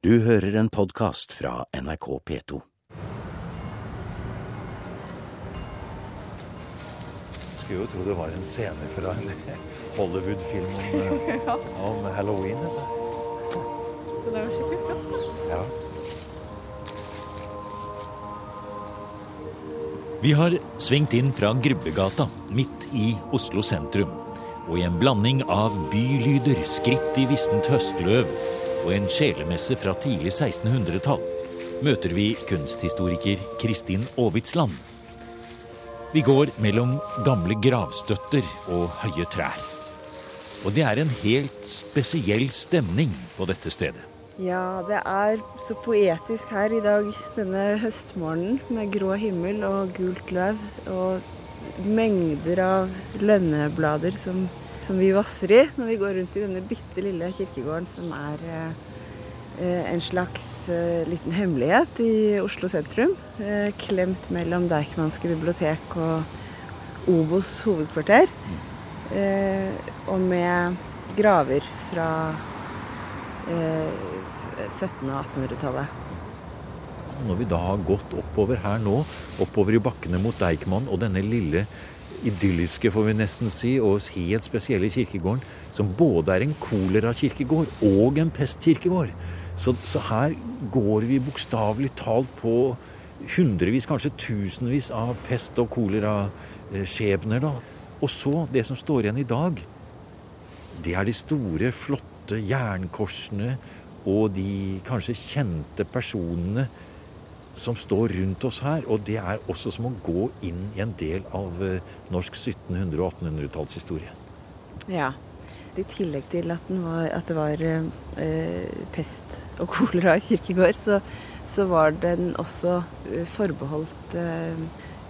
Du hører en podkast fra NRK P2. Skulle jo tro det var en scene fra en Hollywood-film om, ja. om halloween. eller? Det er jo skikkelig flott. da. Ja. Vi har svingt inn fra Grubbegata, midt i Oslo sentrum. Og i en blanding av bylyder, skritt i vissent høstløv og en sjelemesse fra tidlig 1600-tall møter vi kunsthistoriker Kristin Aavitsland. Vi går mellom gamle gravstøtter og høye trær. Og det er en helt spesiell stemning på dette stedet. Ja, det er så poetisk her i dag denne høstmorgenen med grå himmel og gult løv og mengder av lønneblader som, som vi vasser i når vi går rundt i denne bitte lille kirkegården som er eh, en slags eh, liten hemmelighet i Oslo sentrum. Eh, klemt mellom Deichmanske bibliotek og Obos hovedkvarter. Og med graver fra eh, 1700- og 1800-tallet. Når vi da har gått oppover her nå, oppover i bakkene mot Deichman og denne lille idylliske, får vi nesten si, og helt spesielle kirkegården, som både er en kolerakirkegård og en pestkirkegård. Så, så her går vi bokstavelig talt på hundrevis, kanskje tusenvis av pest- og koleraskjebner, da. Og så, det som står igjen i dag, det er de store, flotte jernkorsene og de kanskje kjente personene som står rundt oss her. Og det er også som å gå inn i en del av eh, norsk 1700- og 1800-tallshistorie. Ja. I tillegg til at, var, at det var eh, pest og kolera i kirkegård, så, så var den også eh, forbeholdt eh,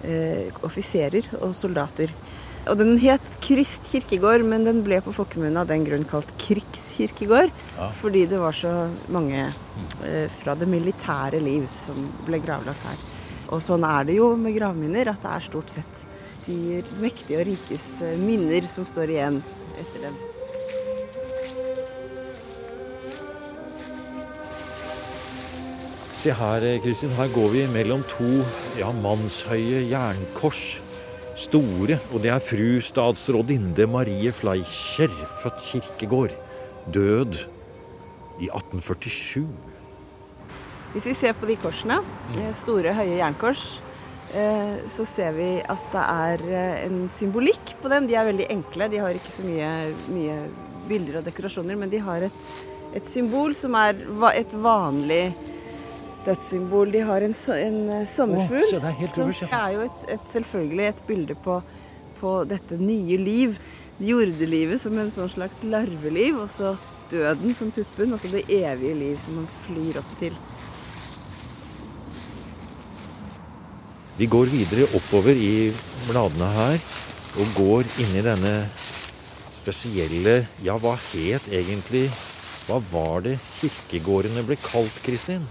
eh, offiserer og soldater. Og den het Krist kirkegård, men den ble på folkemunne av den grunn kalt krigskirkegård. Ja. Fordi det var så mange eh, fra det militære liv som ble gravlagt her. Og sånn er det jo med gravminner, at det er stort sett de mektige og rikes eh, minner som står igjen etter dem. Se her, eh, Kristin. Her går vi mellom to ja, mannshøye jernkors. Store. Og det er fru statsrådinde Marie Fleischer, født Kirkegård. Død i 1847. Hvis vi ser på de korsene, eh, store, høye jernkors, eh, så ser vi at det er eh, en symbolikk på dem. De er veldig enkle. De har ikke så mye, mye bilder og dekorasjoner, men de har et, et symbol som er et vanlig dødssymbol. De har en, en eh, sommerfugl. oh, helt som er jo et, et, selvfølgelig et bilde på, på dette nye liv. Jordelivet som en sånn slags larveliv, og så døden som puppen, og så det evige liv som man flyr opp til. Vi går videre oppover i bladene her og går inn i denne spesielle Ja, hva het egentlig Hva var det kirkegårdene ble kalt, Kristin?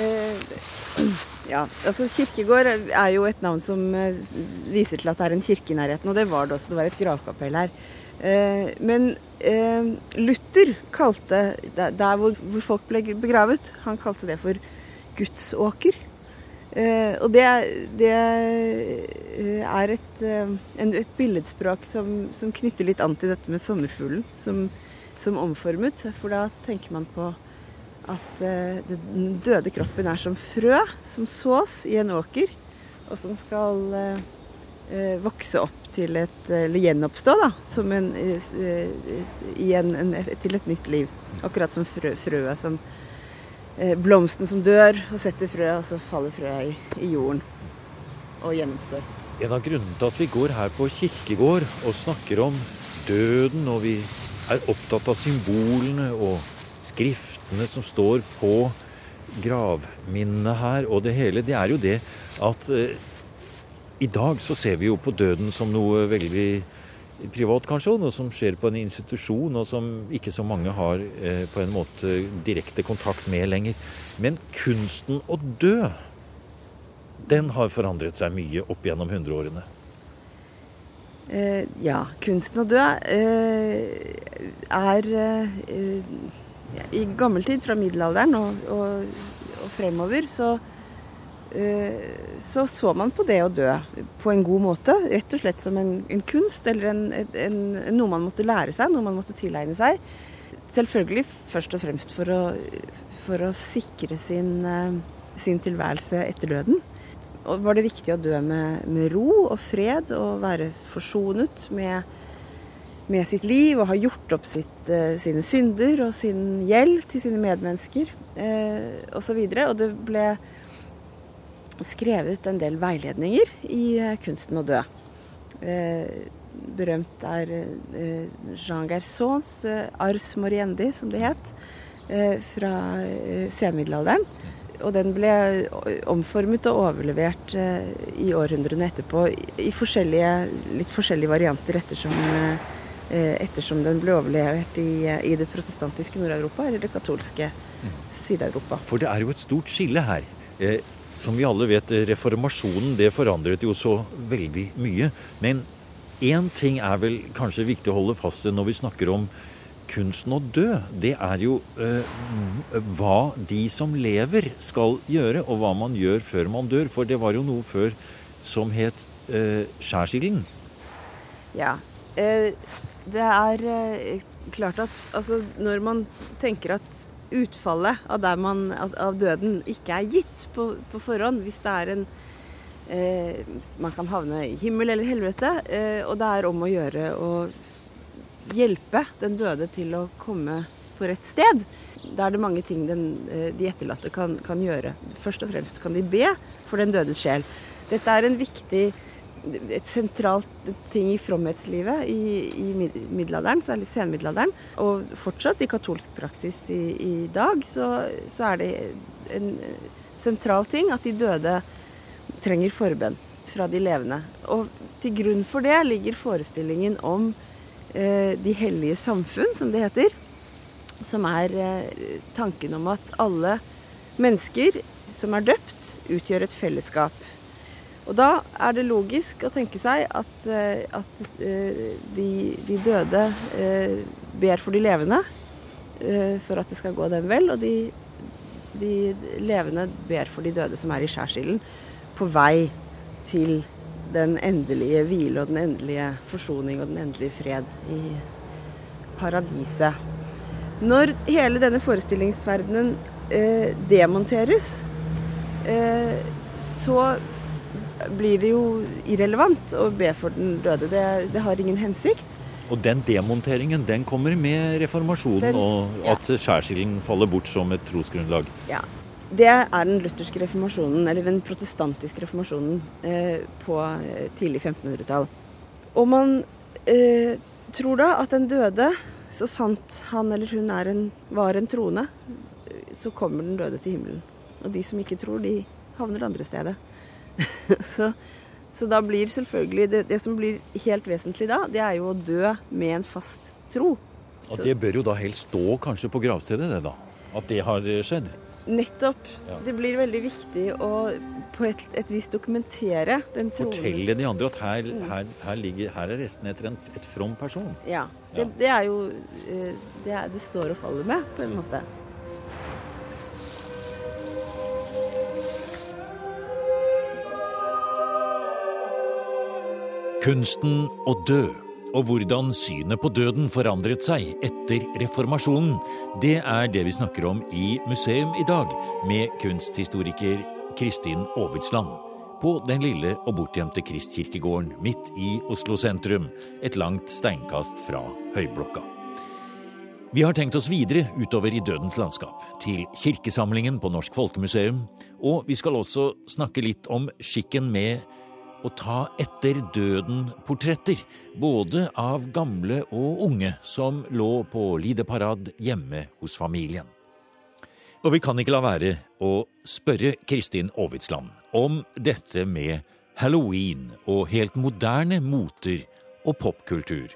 Eh, ja, altså Kirkegård er jo et navn som eh, viser til at det er en kirke i nærheten, og det var det også. Det var et gravkapell her. Eh, men Luther kalte der, hvor, folk ble begravet, han kalte det for Gudsåker. Og det, det er et, et billedspråk som, som knytter litt an til dette med sommerfuglen som, som omformet. For da tenker man på at eh, den døde kroppen er som frø som sås i en åker, og som skal eh, eh, vokse opp til et Eller gjenoppstå, da, som en, en, en, til et nytt liv. Akkurat som frø, frøet som Blomsten som dør og setter frø, og så faller frøet i, i jorden og gjenoppstår. En av grunnene til at vi går her på kirkegård og snakker om døden, og vi er opptatt av symbolene og skriftene som står på gravminnene her, og det hele, det er jo det at eh, i dag så ser vi jo på døden som noe veldig privat, kanskje, og noe som skjer på en institusjon, og som ikke så mange har eh, på en måte direkte kontakt med lenger. Men kunsten å dø, den har forandret seg mye opp gjennom hundreårene. Eh, ja, kunsten å dø eh, er eh, I gammel tid, fra middelalderen og, og, og fremover, så, uh, så så man på det å dø på en god måte. Rett og slett som en, en kunst, eller en, en, noe man måtte lære seg, noe man måtte tilegne seg. Selvfølgelig først og fremst for å, for å sikre sin, uh, sin tilværelse etter døden. Og var det viktig å dø med, med ro og fred og være forsonet med, med sitt liv og har gjort opp sitt, eh, sine synder og sin gjeld til sine medmennesker eh, osv. Og, og det ble skrevet en del veiledninger i eh, kunsten å dø. Eh, berømt er eh, Jean Gersons 'Ars Moriendi', som det het, fra senmiddelalderen. Og den ble omformet og overlevert i århundrene etterpå i forskjellige, litt forskjellige varianter ettersom, ettersom den ble overlevert i, i det protestantiske Nord-Europa eller det katolske Syd-Europa. For det er jo et stort skille her. Eh, som vi alle vet, reformasjonen det forandret jo så veldig mye. Men én ting er vel kanskje viktig å holde fast ved når vi snakker om kunsten å dø, det er jo eh, hva de som lever skal gjøre, og hva man gjør før man dør. For det var jo noe før som het eh, skjærsilden. Ja. Uh, det er klart at altså, når man tenker at utfallet av, man, av døden ikke er gitt på, på, forhånd, hvis det er en Man kan havne i himmel eller helvete, og det er om å gjøre å hjelpe den døde til å komme på rett sted. Da er det mange ting den, eh, de etterlatte kan, kan, gjøre. Først og fremst kan de be for den dødes sjel. Dette er en viktig, et sentralt ting i fromhetslivet i, i middelalderen, særlig senmiddelalderen. Og fortsatt i katolsk praksis i, i dag så, så, er det en sentral ting at de døde trenger forbønn fra de levende. Og til grunn for det ligger forestillingen om Eh, de hellige samfunn, som det heter. Som er eh, tanken om at alle mennesker som er døpt, utgjør et fellesskap. Og da er det logisk å tenke seg at, eh, at de, de, døde ber for de levende for at det skal gå dem vel, og de, de levende ber for de døde som er i skjærsilden, på vei til den endelige hvile og den endelige forsoning og den endelige fred i paradiset. Når hele denne forestillingsverdenen eh, demonteres, eh, så blir det jo irrelevant å be for den døde. Det, det har ingen hensikt. Og den demonteringen den kommer med reformasjonen den, og at ja. skjærsilden faller bort som et trosgrunnlag? Ja, det er den lutherske reformasjonen, eller den protestantiske reformasjonen eh, på eh, tidlig 1500-tall. Og man eh, tror da at den døde, så sant han eller hun en, var en troende, så kommer den døde til himmelen. Og de som ikke tror, de havner andre stedet. så, så, da blir selvfølgelig det, det, som blir helt vesentlig da, det er jo å dø med en fast tro. Og det bør jo da helst stå kanskje på gravstedet, det da? At det har skjedd? Nettopp. Ja. Det blir veldig viktig å på et, et vis dokumentere den troen. Fortelle de andre at her, her, her, ligger, her er restene etter en, et from person. Ja. Det, ja. det er jo eh, det, er, det, står og faller med, på en måte. Kunsten å dø og hvordan synet på døden forandret seg etter reformasjonen, det er det vi snakker om i museum i dag, med kunsthistoriker Kristin Aavitsland. På den lille og bortgjemte Kristkirkegården midt i Oslo sentrum, et langt steinkast fra Høyblokka. Vi har tenkt oss videre utover i dødens landskap, til kirkesamlingen på Norsk Folkemuseum, og vi skal også snakke litt om skikken med å ta etter døden-portretter, både av gamle og unge som lå på Lideparad hjemme hos familien. Og vi kan ikke la være å spørre Kristin Aavitsland om dette med halloween og helt moderne moter og popkultur,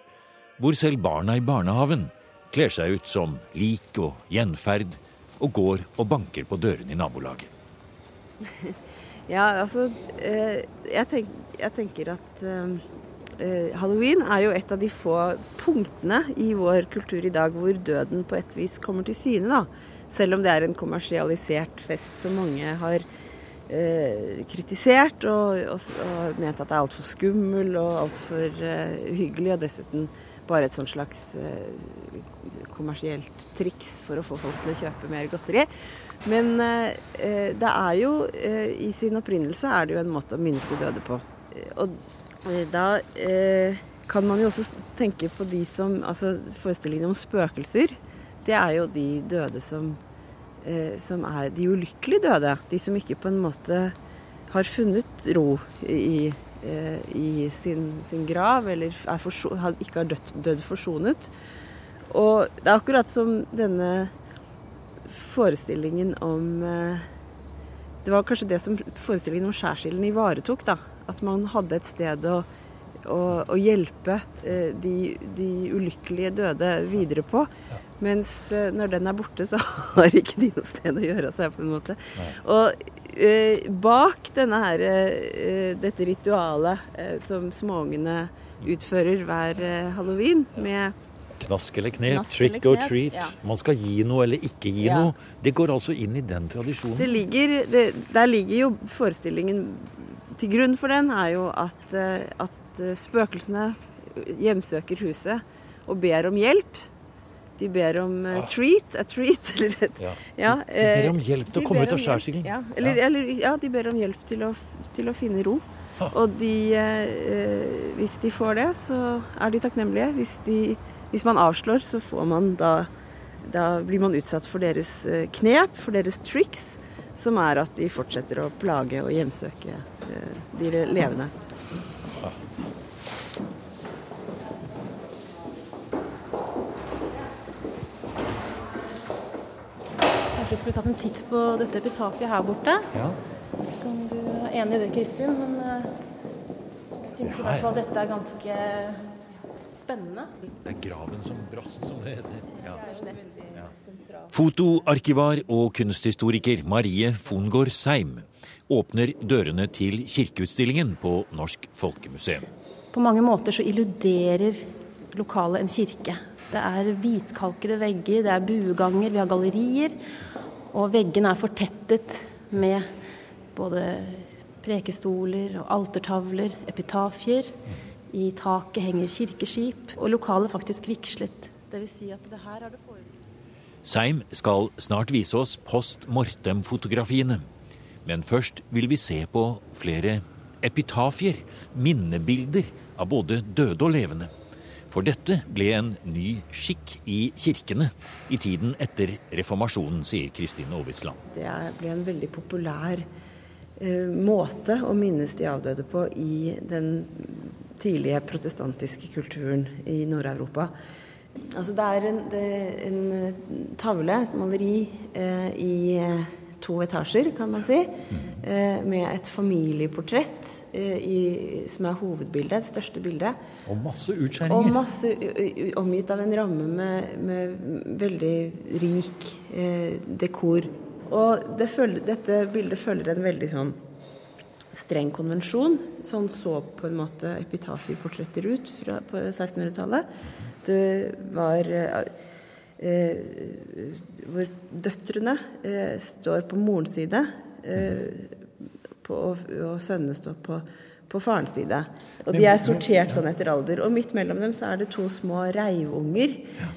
hvor selv barna i barnehaven kler seg ut som lik og gjenferd og går og banker på dørene i nabolaget. Ja, altså eh, jeg, tenk, jeg tenker at eh, eh, halloween er jo et av de få punktene i vår kultur i dag hvor døden på et vis kommer til syne. da. Selv om det er en kommersialisert fest som mange har eh, kritisert og, og, og, ment at det er altfor skummel og altfor eh, uhyggelig, og dessuten bare et sånt slags eh, kommersielt triks for å få folk til å kjøpe mer godteri. Men eh, det er jo eh, I sin opprinnelse er det jo en måte å minnes de døde på. Og Eh, da eh, kan man jo også tenke på de som Altså forestillingen om spøkelser. Det er jo de døde som, som er de ulykkelig døde. De som ikke på en måte har funnet ro i, i sin, sin, grav, eller forso, ikke har dødd, dødd forsonet. Og det er akkurat som denne forestillingen om eh, Det var kanskje det som forestillingen om skjærsilden ivaretok. da, at man hadde et sted å, å, å hjelpe eh, de, de, ulykkelige døde videre på. Mens eh, når den er borte, så har ikke de noe sted å gjøre seg, på en måte. Og eh, bak denne her, eh, dette ritualet eh, som småungene utfører hver halloween med Knask eller knep, Knask trick eller knep, or treat. Ja. Man skal gi noe eller ikke gi ja. noe. Det går altså inn i den tradisjonen. Det ligger, det, der ligger jo forestillingen til grunn for den er jo at, eh, at eh, spøkelsene hjemsøker huset og ber om hjelp. De ber om uh, treat, a treat. Eller et, ja. ja de ber om hjelp til å komme ut av skjærsilden. Ja, eller, ja. Eller, ja, de ber om hjelp til å, til å finne ro. Ah. Og de, eh, hvis de får det, så er de takknemlige. Hvis, de, hvis man avslår, så får man da Da blir man utsatt for deres knep, for deres triks som er at de fortsetter å plage og hjemsøke eh, de levende. Kanskje vi skulle tatt en titt på dette epitafiet her borte. Ja. Jeg Vet ikke om du er enig i det, Kristin, men eh, jeg syns i hvert fall dette er ganske spennende. Det er graven som brast, som det heter. Ja. Fotoarkivar og kunsthistoriker Marie Fongård Seim åpner dørene til kirkeutstillingen på Norsk Folkemuseum. På mange måter så illuderer lokalet en kirke. Det er hvitkalkede vegger, det er bueganger, vi har gallerier. Og veggene er fortettet med både prekestoler og altertavler, epitafier. I taket henger kirkeskip, og lokalet faktisk vigslet. Dvs. Si at det her har det foregått Seim skal snart vise oss post mortem-fotografiene. Men først vil vi se på flere epitafier, minnebilder av både døde og levende. For dette ble en ny skikk i kirkene i tiden etter reformasjonen, sier Kristine Aavitsland. Det ble en veldig populær uh, måte å minnes de avdøde på i den tidlige protestantiske kulturen i Nord-Europa. Altså det er en, det en eh, tavle, et maleri, eh, i eh, to etasjer, kan man si. Eh, med et familieportrett eh, i, som er hovedbildet, det største bildet. Og masse utskjæringer. Og masse omgitt av en ramme med, med veldig rik eh, dekor. Og det følger, dette bildet følger en veldig sånn streng konvensjon. Sånn så på en måte epitafieportretter ut fra, på 1600-tallet det var eh, eh, Hvor døtrene eh, står på morens side, på, og, og sønnene står på, på farens side. Og de er sortert sånn etter alder. Og midt mellom dem så er det to små reivunger. Ja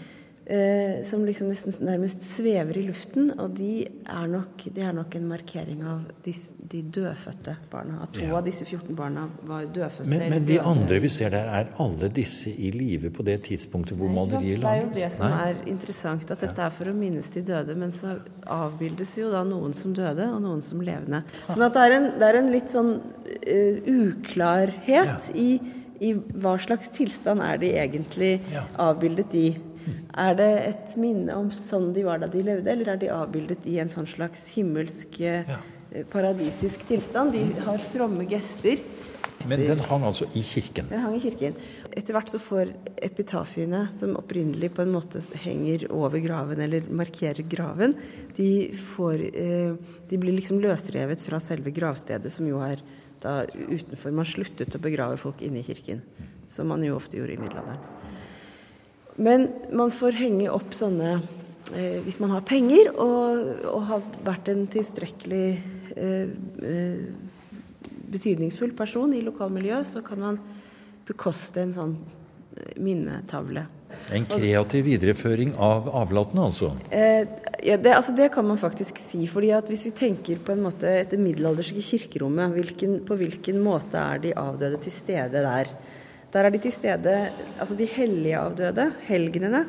eh, som liksom nesten nærmest svever i luften. Og de er nok, de er nok en markering av de, de dødfødte barna. At to ja. av disse 14 barna var dødfødte. Men, men de andre vi ser der, er alle disse i live på det tidspunktet hvor maleriet lages? Det er jo det som Nei? er interessant, at dette er for å minnes de døde. Men så avbildes jo da noen som døde, og noen som levende. Sånn at det er en, det er en litt sånn uh, uklarhet ja. i i hva slags tilstand er de egentlig ja. avbildet i. Er det et minne om sånn de var da de levde, eller er de avbildet i en sånn slags himmelsk, eh, ja. paradisisk tilstand? De har fromme gester. Men den hang altså i kirken? Den hang i kirken. Etter hvert så får epitafiene, som opprinnelig på en måte henger over graven eller markerer graven, de, får, eh, de blir liksom løsrevet fra selve gravstedet, som jo er da utenfor Man sluttet å begrave folk inne i kirken. som man jo ofte gjorde i middelalderen. Men man får henge opp sånne eh, hvis man har penger og, og har vært en tilstrekkelig eh, eh, betydningsfull person i lokalmiljøet, så kan man bekoste en sånn eh, minnetavle. En kreativ videreføring av avlatene, altså? Eh, ja, det, altså det, kan man faktisk si. fordi at Hvis vi tenker på en måte etter middelalderske kirkerommet, hvilken, på hvilken måte er de avdøde til stede der? Der er de til stede Altså de hellige avdøde, helgenene,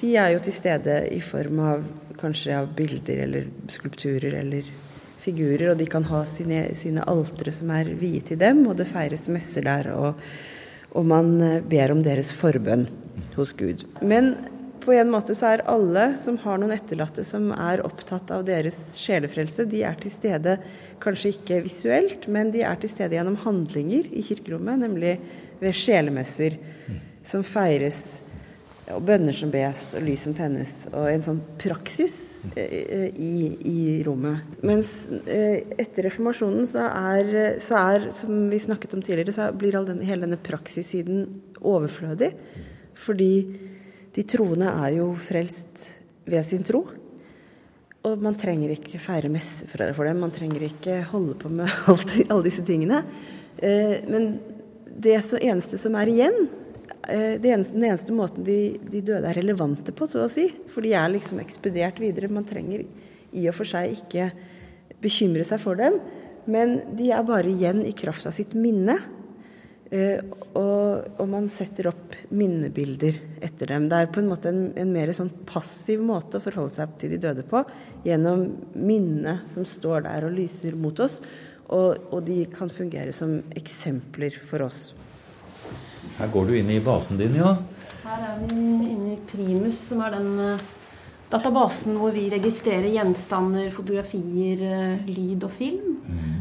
de er jo til stede i form av kanskje av bilder eller skulpturer eller figurer, og de kan ha sine, sine altere som er viet til dem, og det feires messer der, og, og man eh, ber om deres forbønn hos Gud. Men på en måte så er alle som har noen etterlatte som er opptatt av deres sjelefrelse, de er til stede kanskje ikke visuelt, men de er til stede gjennom handlinger i kirkerommet, nemlig ved sjelemesser som feires, og bønner som bes, og lys som tennes, og en sånn praksis eh, i, i, rommet. Mens eh, etter reformasjonen så er, så er, som vi snakket om tidligere, så blir denne, hele denne praksissiden overflødig. Fordi de troende er jo frelst ved sin tro. Og man trenger ikke feire messe for dem, man trenger ikke holde på med alle disse tingene. Eh, men det eneste som er igjen, eh, eneste, den eneste måten de, de, døde er relevante på, så å si, for de er liksom ekspedert videre. Man trenger i og for seg ikke bekymre seg for dem, men de er bare igjen i kraft av sitt minne. Uh, og, og, man setter opp minnebilder etter dem. Det er på en måte en, en mer sånn passiv måte å forholde seg til de døde på, gjennom minnet som står der og lyser mot oss. Og, og, de kan fungere som eksempler for oss. Her går du inn i basen din, ja? Her er vi inne i Primus, som er den uh, databasen hvor vi registrerer gjenstander, fotografier, uh, lyd og film. Mm.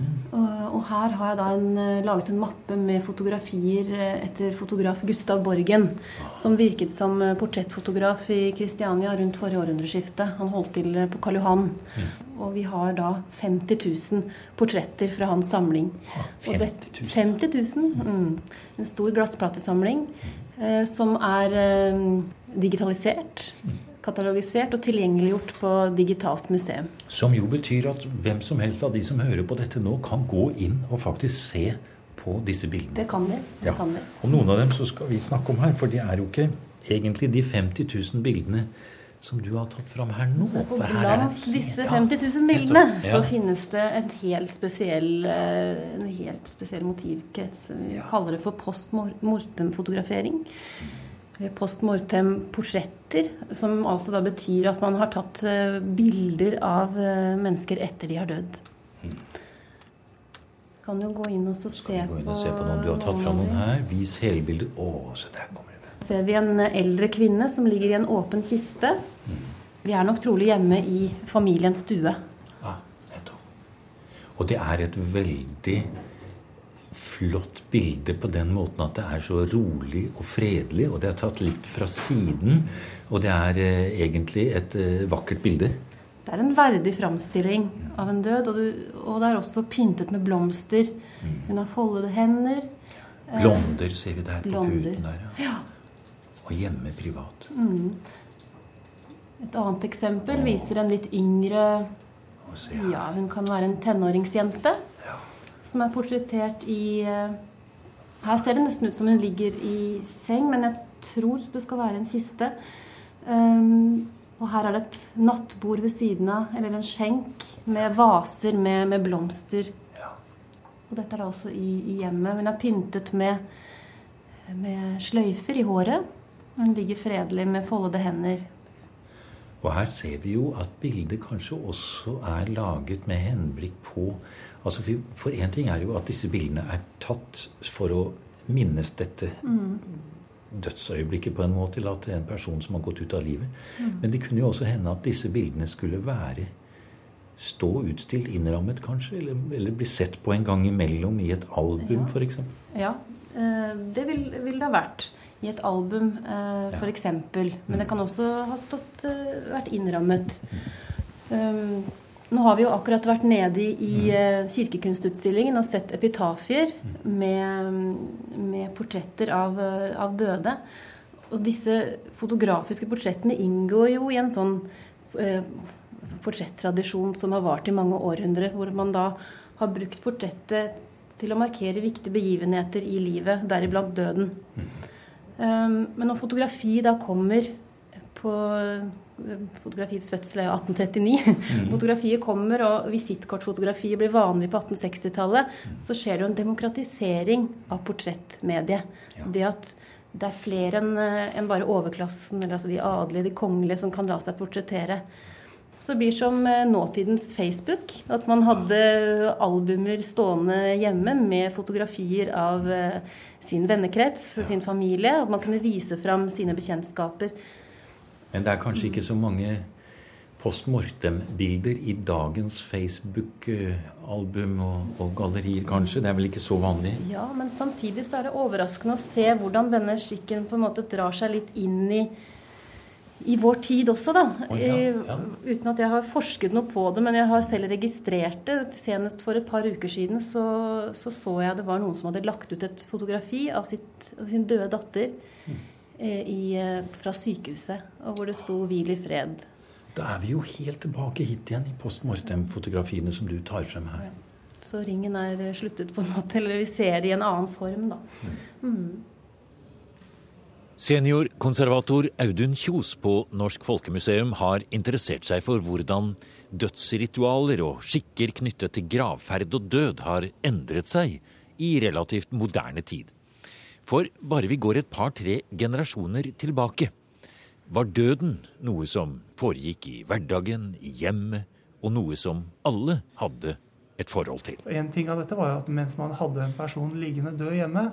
Og her har jeg da en, eh, laget en mappe med fotografier eh, etter fotograf Gustav Borgen, som virket som eh, portrettfotograf i Kristiania rundt forrige århundreskifte. Han holdt til på Karl Johan. Mm. Og vi har da 50 000 portretter fra hans samling. 50 000? 50 000 mm. En stor glassplatesamling eh, som er eh, digitalisert. Katalogisert og tilgjengeliggjort på digitalt museum. Som jo betyr at hvem som helst av de som hører på dette nå, kan gå inn og faktisk se på disse bildene. Det kan vi. Det ja. kan vi. Og noen av dem så skal vi snakke om her, for det er jo ikke egentlig de 50 000 bildene som du har tatt fram her nå. For blant disse 50 000 bildene ja. så finnes det en helt spesiell, eh, en helt spesiell motivkrets. Vi kaller det for post mortem-fotografering post mortem-portretter, som altså da betyr at man har tatt eh, bilder av eh, mennesker etter de har dødd. Mm. Kan jo gå inn og se, inn og se på noen du har tatt fra noen her? Vis helbilder. Å, se der kommer det. Ser vi en eldre kvinne som ligger i en åpen kiste. Mm. Vi er nok trolig hjemme i familiens stue. Ja, nettopp. Og det er et veldig flott bilde på den måten at det er så rolig og fredelig, og det er tatt litt fra siden. Og det er eh, egentlig et eh, vakkert bilde. Det er en verdig framstilling av en død, og, du, og, det er også pyntet med blomster. Mm. Hun har foldede hender. Eh, Blonder ser vi der på puten der, ja. Og hjemme privat. Mm. Et annet eksempel viser en litt yngre Ja, hun kan være en tenåringsjente som er portrettert i eh, Her ser det nesten ut som hun ligger i seng, men jeg tror det skal være en kiste. Um, og her er det et nattbord ved siden av, eller en skjenk, med vaser med, med blomster. Ja. Og dette er da også i, i, hjemmet. Hun er pyntet med, med sløyfer i håret. Hun ligger fredelig med foldede hender. Og her ser vi jo at bildet kanskje også er laget med henblikk på Altså for én ting er jo at disse bildene er tatt for å minnes dette mm. dødsøyeblikket på en måte, eller at det er en person som har gått ut av livet. Mm. Men det kunne jo også hende at disse bildene skulle være stå utstilt, innrammet kanskje, eller, eller bli sett på en gang imellom i et album ja. f.eks. Ja, eh, det vil, vil det ha vært i et album eh, f.eks. Men det mm. kan også ha stått, eh, vært innrammet. Mm. Um, Nå har vi jo akkurat vært nede i uh, kirkekunstutstillingen og sett epitafier med, med portretter av, uh, av, døde. Og disse fotografiske portrettene inngår jo i en sånn eh, portrettradisjon som har vart i mange århundrer, hvor man da har brukt portrettet til å markere viktige begivenheter i livet, deriblant døden. Um, men når fotografi da kommer på Fotografiets fødsel er jo 1839. Mm. Fotografiet kommer, og visittkortfotografiet blir vanlig på 1860-tallet. Så skjer det jo en demokratisering av portrettmediet. Ja. Det at det er flere enn en bare overklassen, eller altså de adelige, de kongelige, som kan la seg portrettere. Så det blir som eh, nåtidens Facebook. At man hadde albumer stående hjemme med fotografier av eh, sin vennekrets, sin familie. Og man kunne vise fram sine bekjentskaper. Men det er kanskje ikke så mange post mortem-bilder i dagens Facebook-album og, og, gallerier, kanskje? Det er vel ikke så vanlig? Ja, men samtidig så er det overraskende å se hvordan denne skikken på en måte drar seg litt inn i, i vår tid også, da. Oh, ja, ja. Uten at jeg har forsket noe på det, men jeg har selv registrert det. Senest for et par uker siden så så, så jeg det var noen som hadde lagt ut et fotografi av, sitt, av sin døde datter. Mm Eh, i, eh, fra sykehuset, og hvor det sto 'Hvil i fred'. Da er vi jo helt tilbake hit igjen i post mortem-fotografiene som du tar frem her. Så ringen er sluttet på en måte, eller vi ser det i en annen form, da. Mm. Seniorkonservator Audun Kjos på Norsk Folkemuseum har interessert seg for hvordan dødsritualer og skikker knyttet til gravferd og død har endret seg i relativt moderne tid. For bare vi går et par-tre generasjoner tilbake, var døden noe som foregikk i hverdagen, i hjemmet, og noe som alle hadde et forhold til. En ting av dette var jo at mens man hadde en person liggende død hjemme,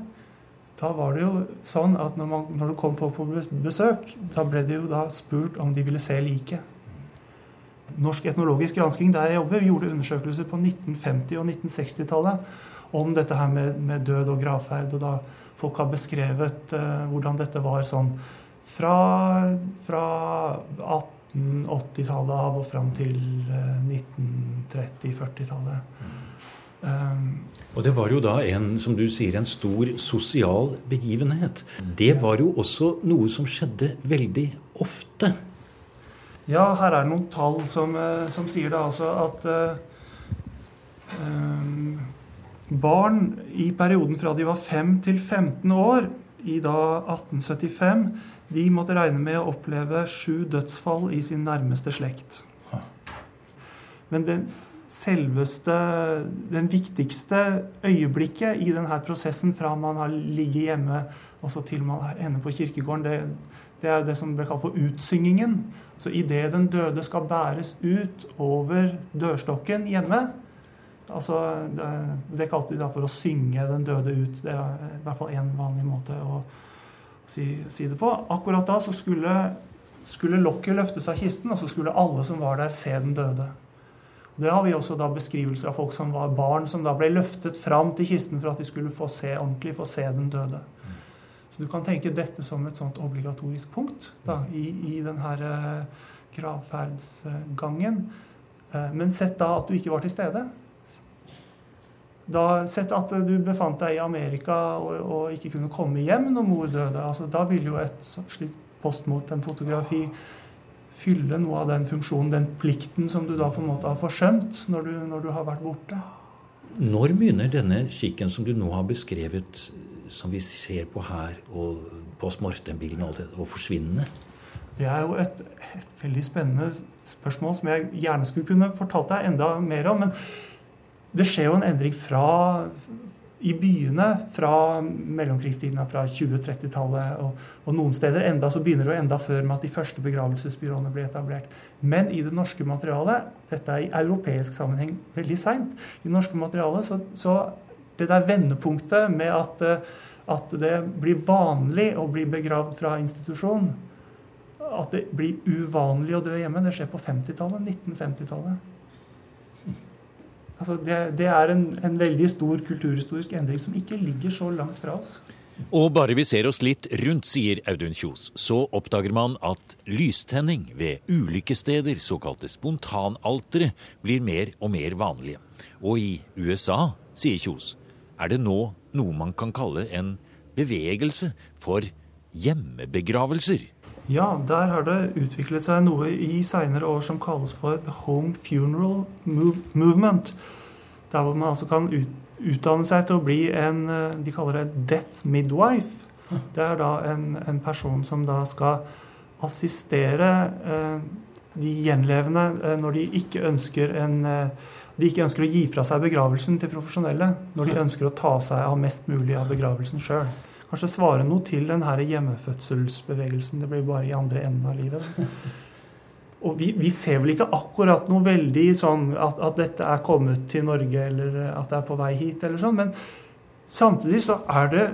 da var det jo sånn at når, man, når det kom folk på besøk, da ble det jo da spurt om de ville se liket. Norsk etnologisk gransking der jeg jobber, vi gjorde undersøkelser på 1950- og 1960-tallet om dette her med, med død og gravferd. og da folk har beskrevet uh, hvordan dette var sånn fra, fra 1880-tallet av og fram til uh, eh, 1930-40-tallet. Um, og det var jo da en, som du sier, en stor sosial begivenhet. Det var jo også noe som skjedde veldig ofte. Ja, her er det noen tall som, uh, som sier da altså at um, Barn i perioden fra de var 5 til 15 år, i da 1875, de måtte regne med å oppleve sju dødsfall i sin nærmeste slekt. Men den selveste, den viktigste øyeblikket i denne prosessen fra man har ligget hjemme og så til man ender på kirkegården, det, det er det som ble kalt for utsyngingen. Så idet den døde skal bæres ut over dørstokken hjemme, Altså, det, det kalte de da for å synge den døde ut. Det er i hvert fall én vanlig måte å si, si, det på. Akkurat da så skulle, skulle lokket løftes av kisten, og så skulle alle som var der, se den døde. Det har vi også da beskrivelser av folk som var barn, som da ble løftet fram til kisten for at de skulle få se ordentlig, få se den døde. Så du kan tenke dette som et sånt obligatorisk punkt da, i, i denne uh, gravferdsgangen. Uh, men sett da at du ikke var til stede. Da, Sett at du befant deg i Amerika og, og ikke kunne komme hjem når mor døde. Altså, da ville jo et slikt postmortem-fotografi fylle noe av den funksjonen, den plikten som du da på en måte har forsømt når du, når du har vært borte. Når begynner denne skikken som du nå har beskrevet, som vi ser på her, og postmortem-bildene og alt det, å forsvinne? Det er jo et, et, veldig spennende spørsmål som jeg gjerne skulle kunne fortalt deg enda mer om. men det skjer jo en endring fra i byene fra mellomkrigstiden, fra 20-30-tallet. Og, og, noen steder enda så begynner det jo enda før med at de første begravelsesbyråene ble etablert. Men i det norske materialet, dette er i europeisk sammenheng veldig seint, i det norske materialet så, så det der vendepunktet med at, at, det blir vanlig å bli begravd fra institusjon, at det blir uvanlig å dø hjemme, det skjer på 50-tallet, 1950-tallet. Altså det, det, er en, en, veldig stor kulturhistorisk endring som ikke ligger så langt fra oss. Og bare vi ser oss litt rundt, sier Audun Kjos, så oppdager man at lystenning ved ulykkessteder, såkalte spontanaltere, blir mer og mer vanlige. Og i USA, sier Kjos, er det nå noe man kan kalle en bevegelse for hjemmebegravelser. Ja, der har det utviklet seg noe i seinere år som kalles for the home funeral movement. Der hvor man altså kan ut, utdanne seg til å bli en eh, De kaller det death midwife. Det er da en, en person som da skal assistere eh, de gjenlevende eh, når de ikke ønsker en eh, de ikke ønsker å gi fra seg begravelsen til profesjonelle. Når de ønsker å ta seg av mest mulig av begravelsen sjøl kanskje svare noe til den her hjemmefødselsbevegelsen. Det blir bare i andre enden av livet. Og vi, vi, ser vel ikke akkurat noe veldig sånn at, at, dette er kommet til Norge, eller at det er på vei hit, eller sånn. Men samtidig så er det,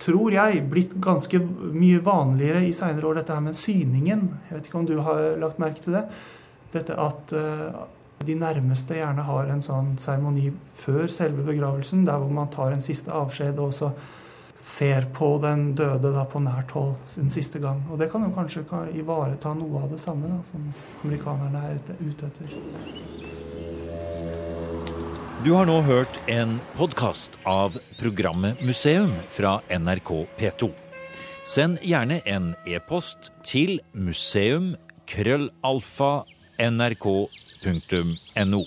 tror jeg, blitt ganske mye vanligere i seinere år, dette her med syningen. Jeg vet ikke om du har lagt merke til det? Dette at uh, de nærmeste gjerne har en sånn seremoni før selve begravelsen, der hvor man tar en siste avskjed. og også ser på den døde da, på nært hold sin siste gang. Og det kan jo kanskje ivareta noe av det samme da, som amerikanerne er ute, etter. Du har nå hørt en podkast av programmet Museum fra NRK P2. Send gjerne en e-post til museum krøllalfa nrk.no.